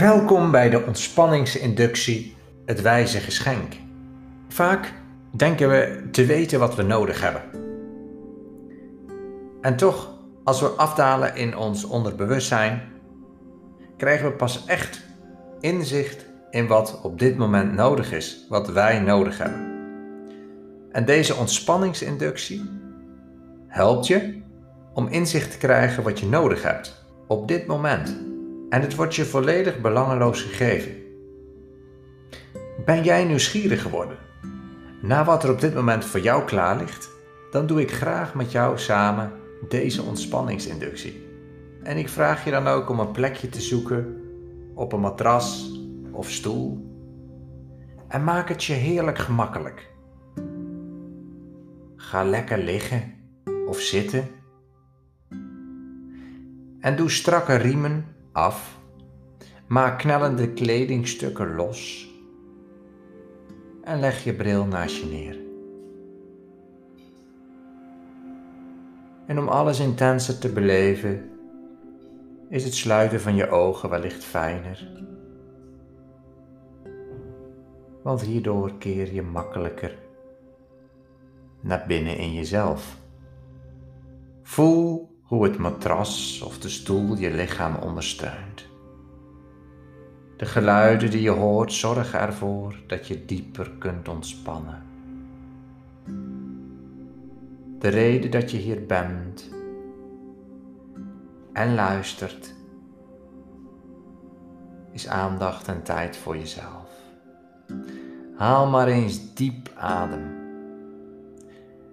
Welkom bij de ontspanningsinductie, het wijze geschenk. Vaak denken we te weten wat we nodig hebben. En toch, als we afdalen in ons onderbewustzijn, krijgen we pas echt inzicht in wat op dit moment nodig is, wat wij nodig hebben. En deze ontspanningsinductie helpt je om inzicht te krijgen wat je nodig hebt op dit moment. En het wordt je volledig belangeloos gegeven. Ben jij nieuwsgierig geworden naar wat er op dit moment voor jou klaar ligt? Dan doe ik graag met jou samen deze ontspanningsinductie. En ik vraag je dan ook om een plekje te zoeken op een matras of stoel. En maak het je heerlijk gemakkelijk. Ga lekker liggen of zitten. En doe strakke riemen af. Maak knellende kledingstukken los. En leg je bril naast je neer. En om alles intenser te beleven, is het sluiten van je ogen wellicht fijner. Want hierdoor keer je makkelijker naar binnen in jezelf. Voel hoe het matras of de stoel je lichaam ondersteunt. De geluiden die je hoort zorgen ervoor dat je dieper kunt ontspannen. De reden dat je hier bent en luistert is aandacht en tijd voor jezelf. Haal maar eens diep adem.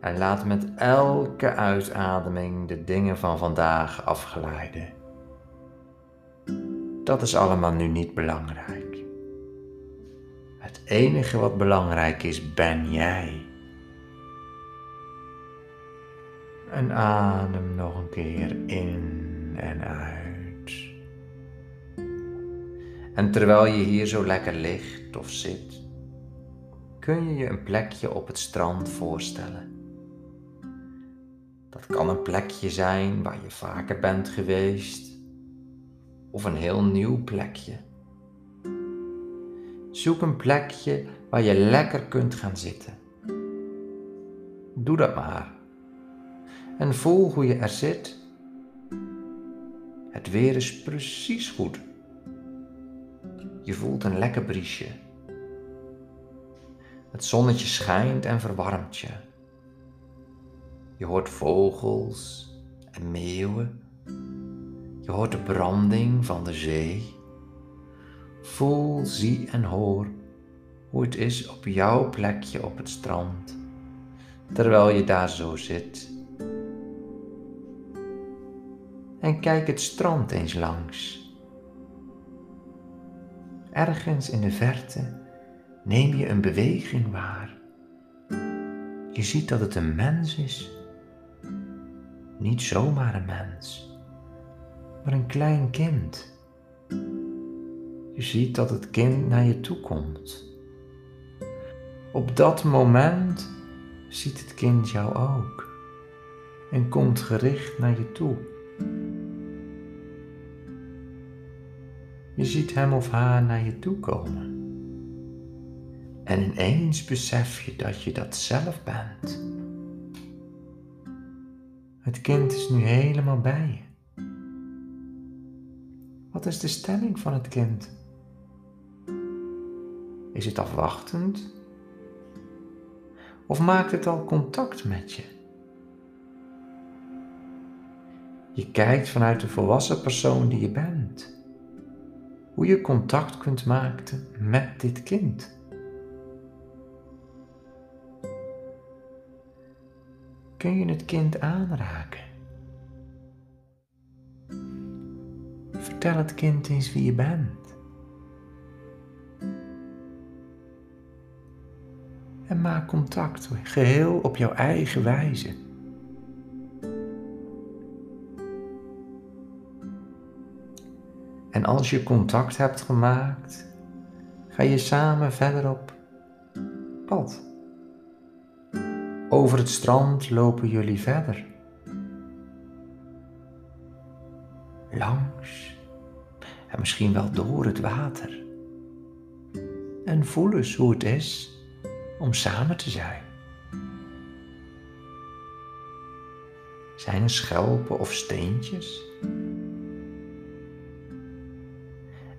En laat met elke uitademing de dingen van vandaag afgeleiden. Dat is allemaal nu niet belangrijk. Het enige wat belangrijk is, ben jij. En adem nog een keer in en uit. En terwijl je hier zo lekker ligt of zit, kun je je een plekje op het strand voorstellen. Dat kan een plekje zijn waar je vaker bent geweest of een heel nieuw plekje. Zoek een plekje waar je lekker kunt gaan zitten. Doe dat maar. En voel hoe je er zit. Het weer is precies goed. Je voelt een lekker briesje. Het zonnetje schijnt en verwarmt je. Je hoort vogels en meeuwen. Je hoort de branding van de zee. Voel, zie en hoor hoe het is op jouw plekje op het strand, terwijl je daar zo zit. En kijk het strand eens langs. Ergens in de verte neem je een beweging waar. Je ziet dat het een mens is niet zomaar een mens, maar een klein kind. Je ziet dat het kind naar je toe komt. Op dat moment ziet het kind jou ook en komt gericht naar je toe. Je ziet hem of haar naar je toe komen. En ineens besef je dat je dat zelf bent. Het kind is nu helemaal bij je. Wat is de stemming van het kind? Is het afwachtend? Of maakt het al contact met je? Je kijkt vanuit de volwassen persoon die je bent. Hoe je contact kunt maken met dit kind. Kun je het kind aanraken. Vertel het kind eens wie je bent. En maak contact, geheel op jouw eigen wijze. En als je contact hebt gemaakt, ga je samen verder op Over het strand lopen jullie verder. Langs en misschien wel door het water. En voel eens hoe het is om samen te zijn. Zijn er schelpen of steentjes?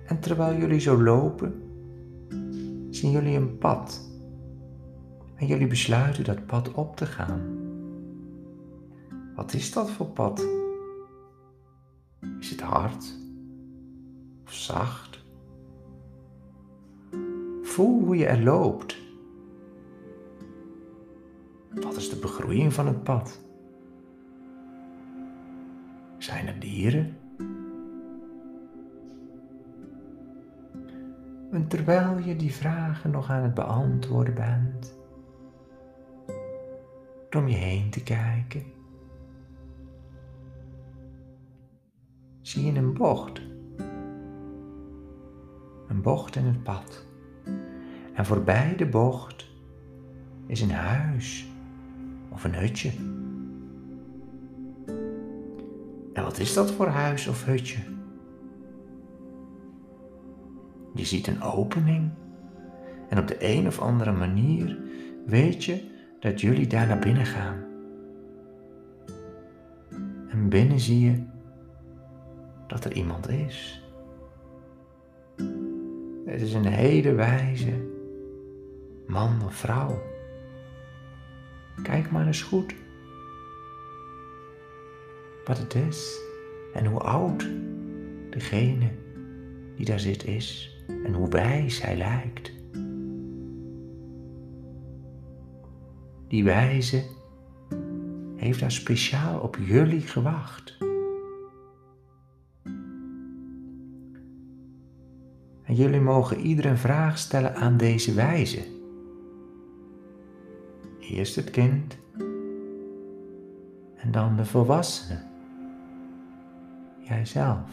En terwijl jullie zo lopen, zien jullie een pad. En jullie besluiten dat pad op te gaan. Wat is dat voor pad? Is het hard of zacht? Voel hoe je er loopt. Wat is de begroeiing van het pad? Zijn er dieren? En terwijl je die vragen nog aan het beantwoorden bent, om je heen te kijken, zie je een bocht. Een bocht in het pad. En voorbij de bocht is een huis of een hutje. En wat is dat voor huis of hutje? Je ziet een opening en op de een of andere manier weet je dat jullie daar naar binnen gaan. En binnen zie je dat er iemand is. Het is een hele wijze man of vrouw. Kijk maar eens goed wat het is en hoe oud degene die daar zit is en hoe wijs hij lijkt. Die wijze heeft daar speciaal op jullie gewacht. En jullie mogen ieder een vraag stellen aan deze wijze. Eerst het kind en dan de volwassene, jijzelf.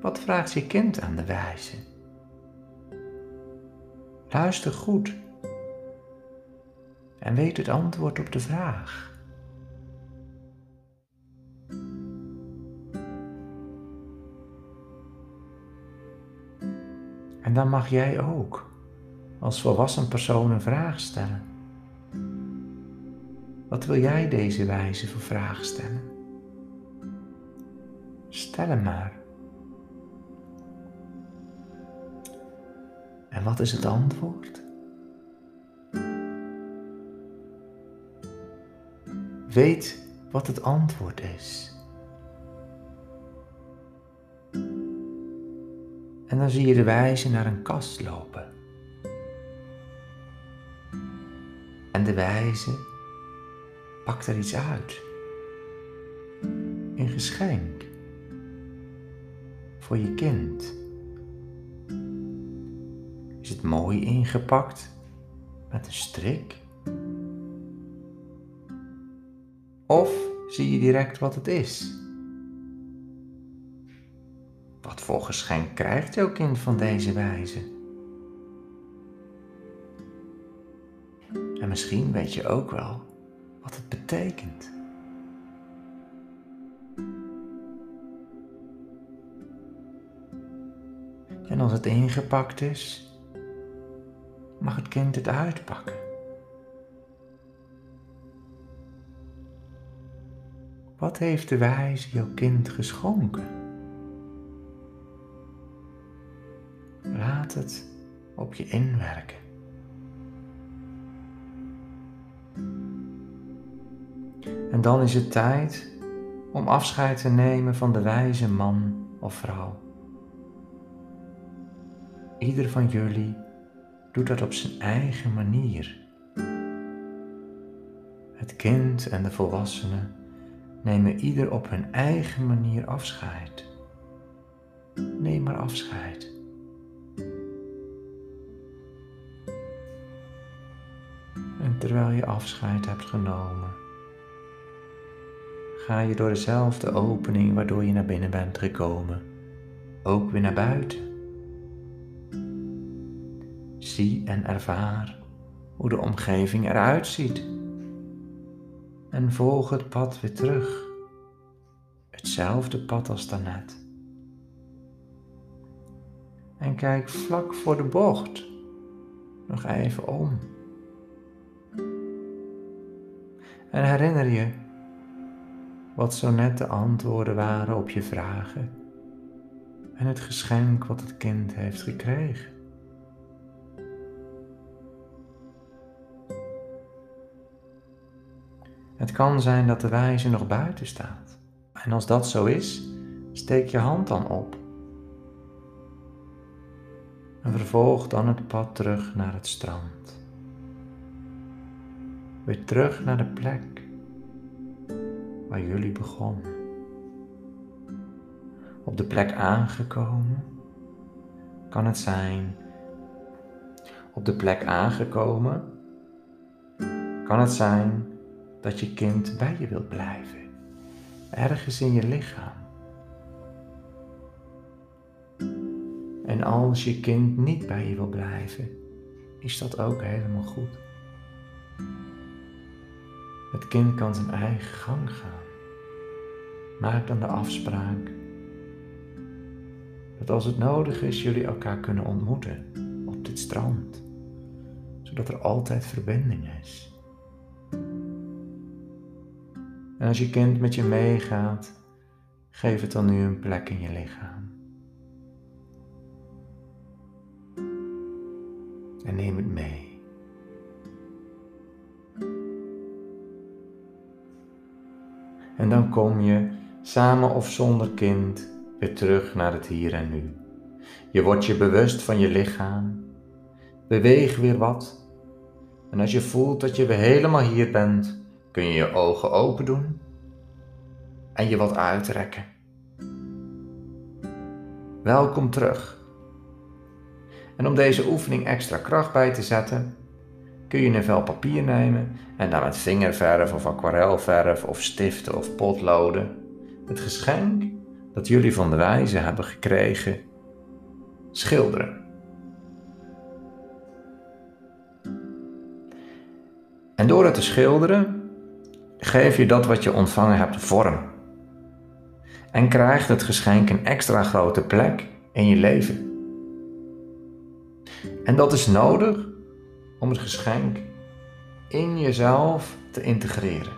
Wat vraagt je kind aan de wijze? Luister goed en weet het antwoord op de vraag. En dan mag jij ook als volwassen persoon een vraag stellen. Wat wil jij deze wijze voor vraag stellen? Stel hem maar. En wat is het antwoord? Weet wat het antwoord is. En dan zie je de wijze naar een kast lopen. En de wijze pakt er iets uit. Een geschenk voor je kind. Is het mooi ingepakt met een strik? Of zie je direct wat het is? Wat voor geschenk krijgt jouw kind van deze wijze? En misschien weet je ook wel wat het betekent. En als het ingepakt is, mag het kind het uitpakken. Wat heeft de wijze jouw kind geschonken? Laat het op je inwerken. En dan is het tijd om afscheid te nemen van de wijze man of vrouw. Ieder van jullie doet dat op zijn eigen manier. Het kind en de volwassene nemen ieder op hun eigen manier afscheid. Neem maar afscheid. En terwijl je afscheid hebt genomen, ga je door dezelfde opening waardoor je naar binnen bent gekomen, ook weer naar buiten. Zie en ervaar hoe de omgeving eruit ziet. En volg het pad weer terug. hetzelfde pad als daarnet. En kijk vlak voor de bocht nog even om. En herinner je wat zo net de antwoorden waren op je vragen en het geschenk wat het kind heeft gekregen. Het kan zijn dat de wijze nog buiten staat. En als dat zo is, steek je hand dan op. En vervolg dan het pad terug naar het strand. Weer terug naar de plek waar jullie begonnen. Op de plek aangekomen kan het zijn. Op de plek aangekomen kan het zijn dat je kind bij je wilt blijven, ergens in je lichaam. En als je kind niet bij je wil blijven, is dat ook helemaal goed. Het kind kan zijn eigen gang gaan. Maak dan de afspraak dat als het nodig is, jullie elkaar kunnen ontmoeten op dit strand, zodat er altijd verbinding is. En als je kind met je meegaat, geef het dan nu een plek in je lichaam. En neem het mee. En dan kom je, samen of zonder kind, weer terug naar het hier en nu. Je wordt je bewust van je lichaam. Beweeg weer wat. En als je voelt dat je weer helemaal hier bent, kun je je ogen open doen en je wat uitrekken. Welkom terug. En om deze oefening extra kracht bij te zetten, kun je een vel papier nemen en daar met vingerverf of aquarelverf of stiften of potloden het geschenk dat jullie van de wijze hebben gekregen schilderen. En door het te schilderen geef je dat wat je ontvangen hebt vorm. En krijgt het geschenk een extra grote plek in je leven. En dat is nodig om het geschenk in jezelf te integreren.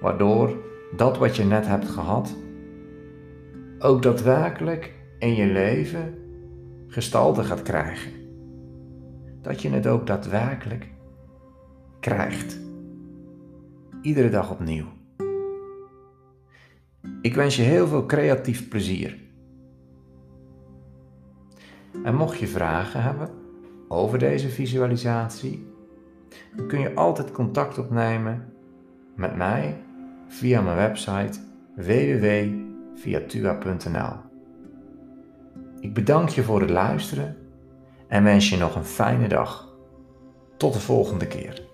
Waardoor dat wat je net hebt gehad ook daadwerkelijk in je leven gestalte gaat krijgen. Dat je het ook daadwerkelijk krijgt. Iedere dag opnieuw. Ik wens je heel veel creatief plezier. En mocht je vragen hebben over deze visualisatie, dan kun je altijd contact opnemen met mij via mijn website www.viatua.nl. Ik bedank je voor het luisteren en wens je nog een fijne dag. Tot de volgende keer.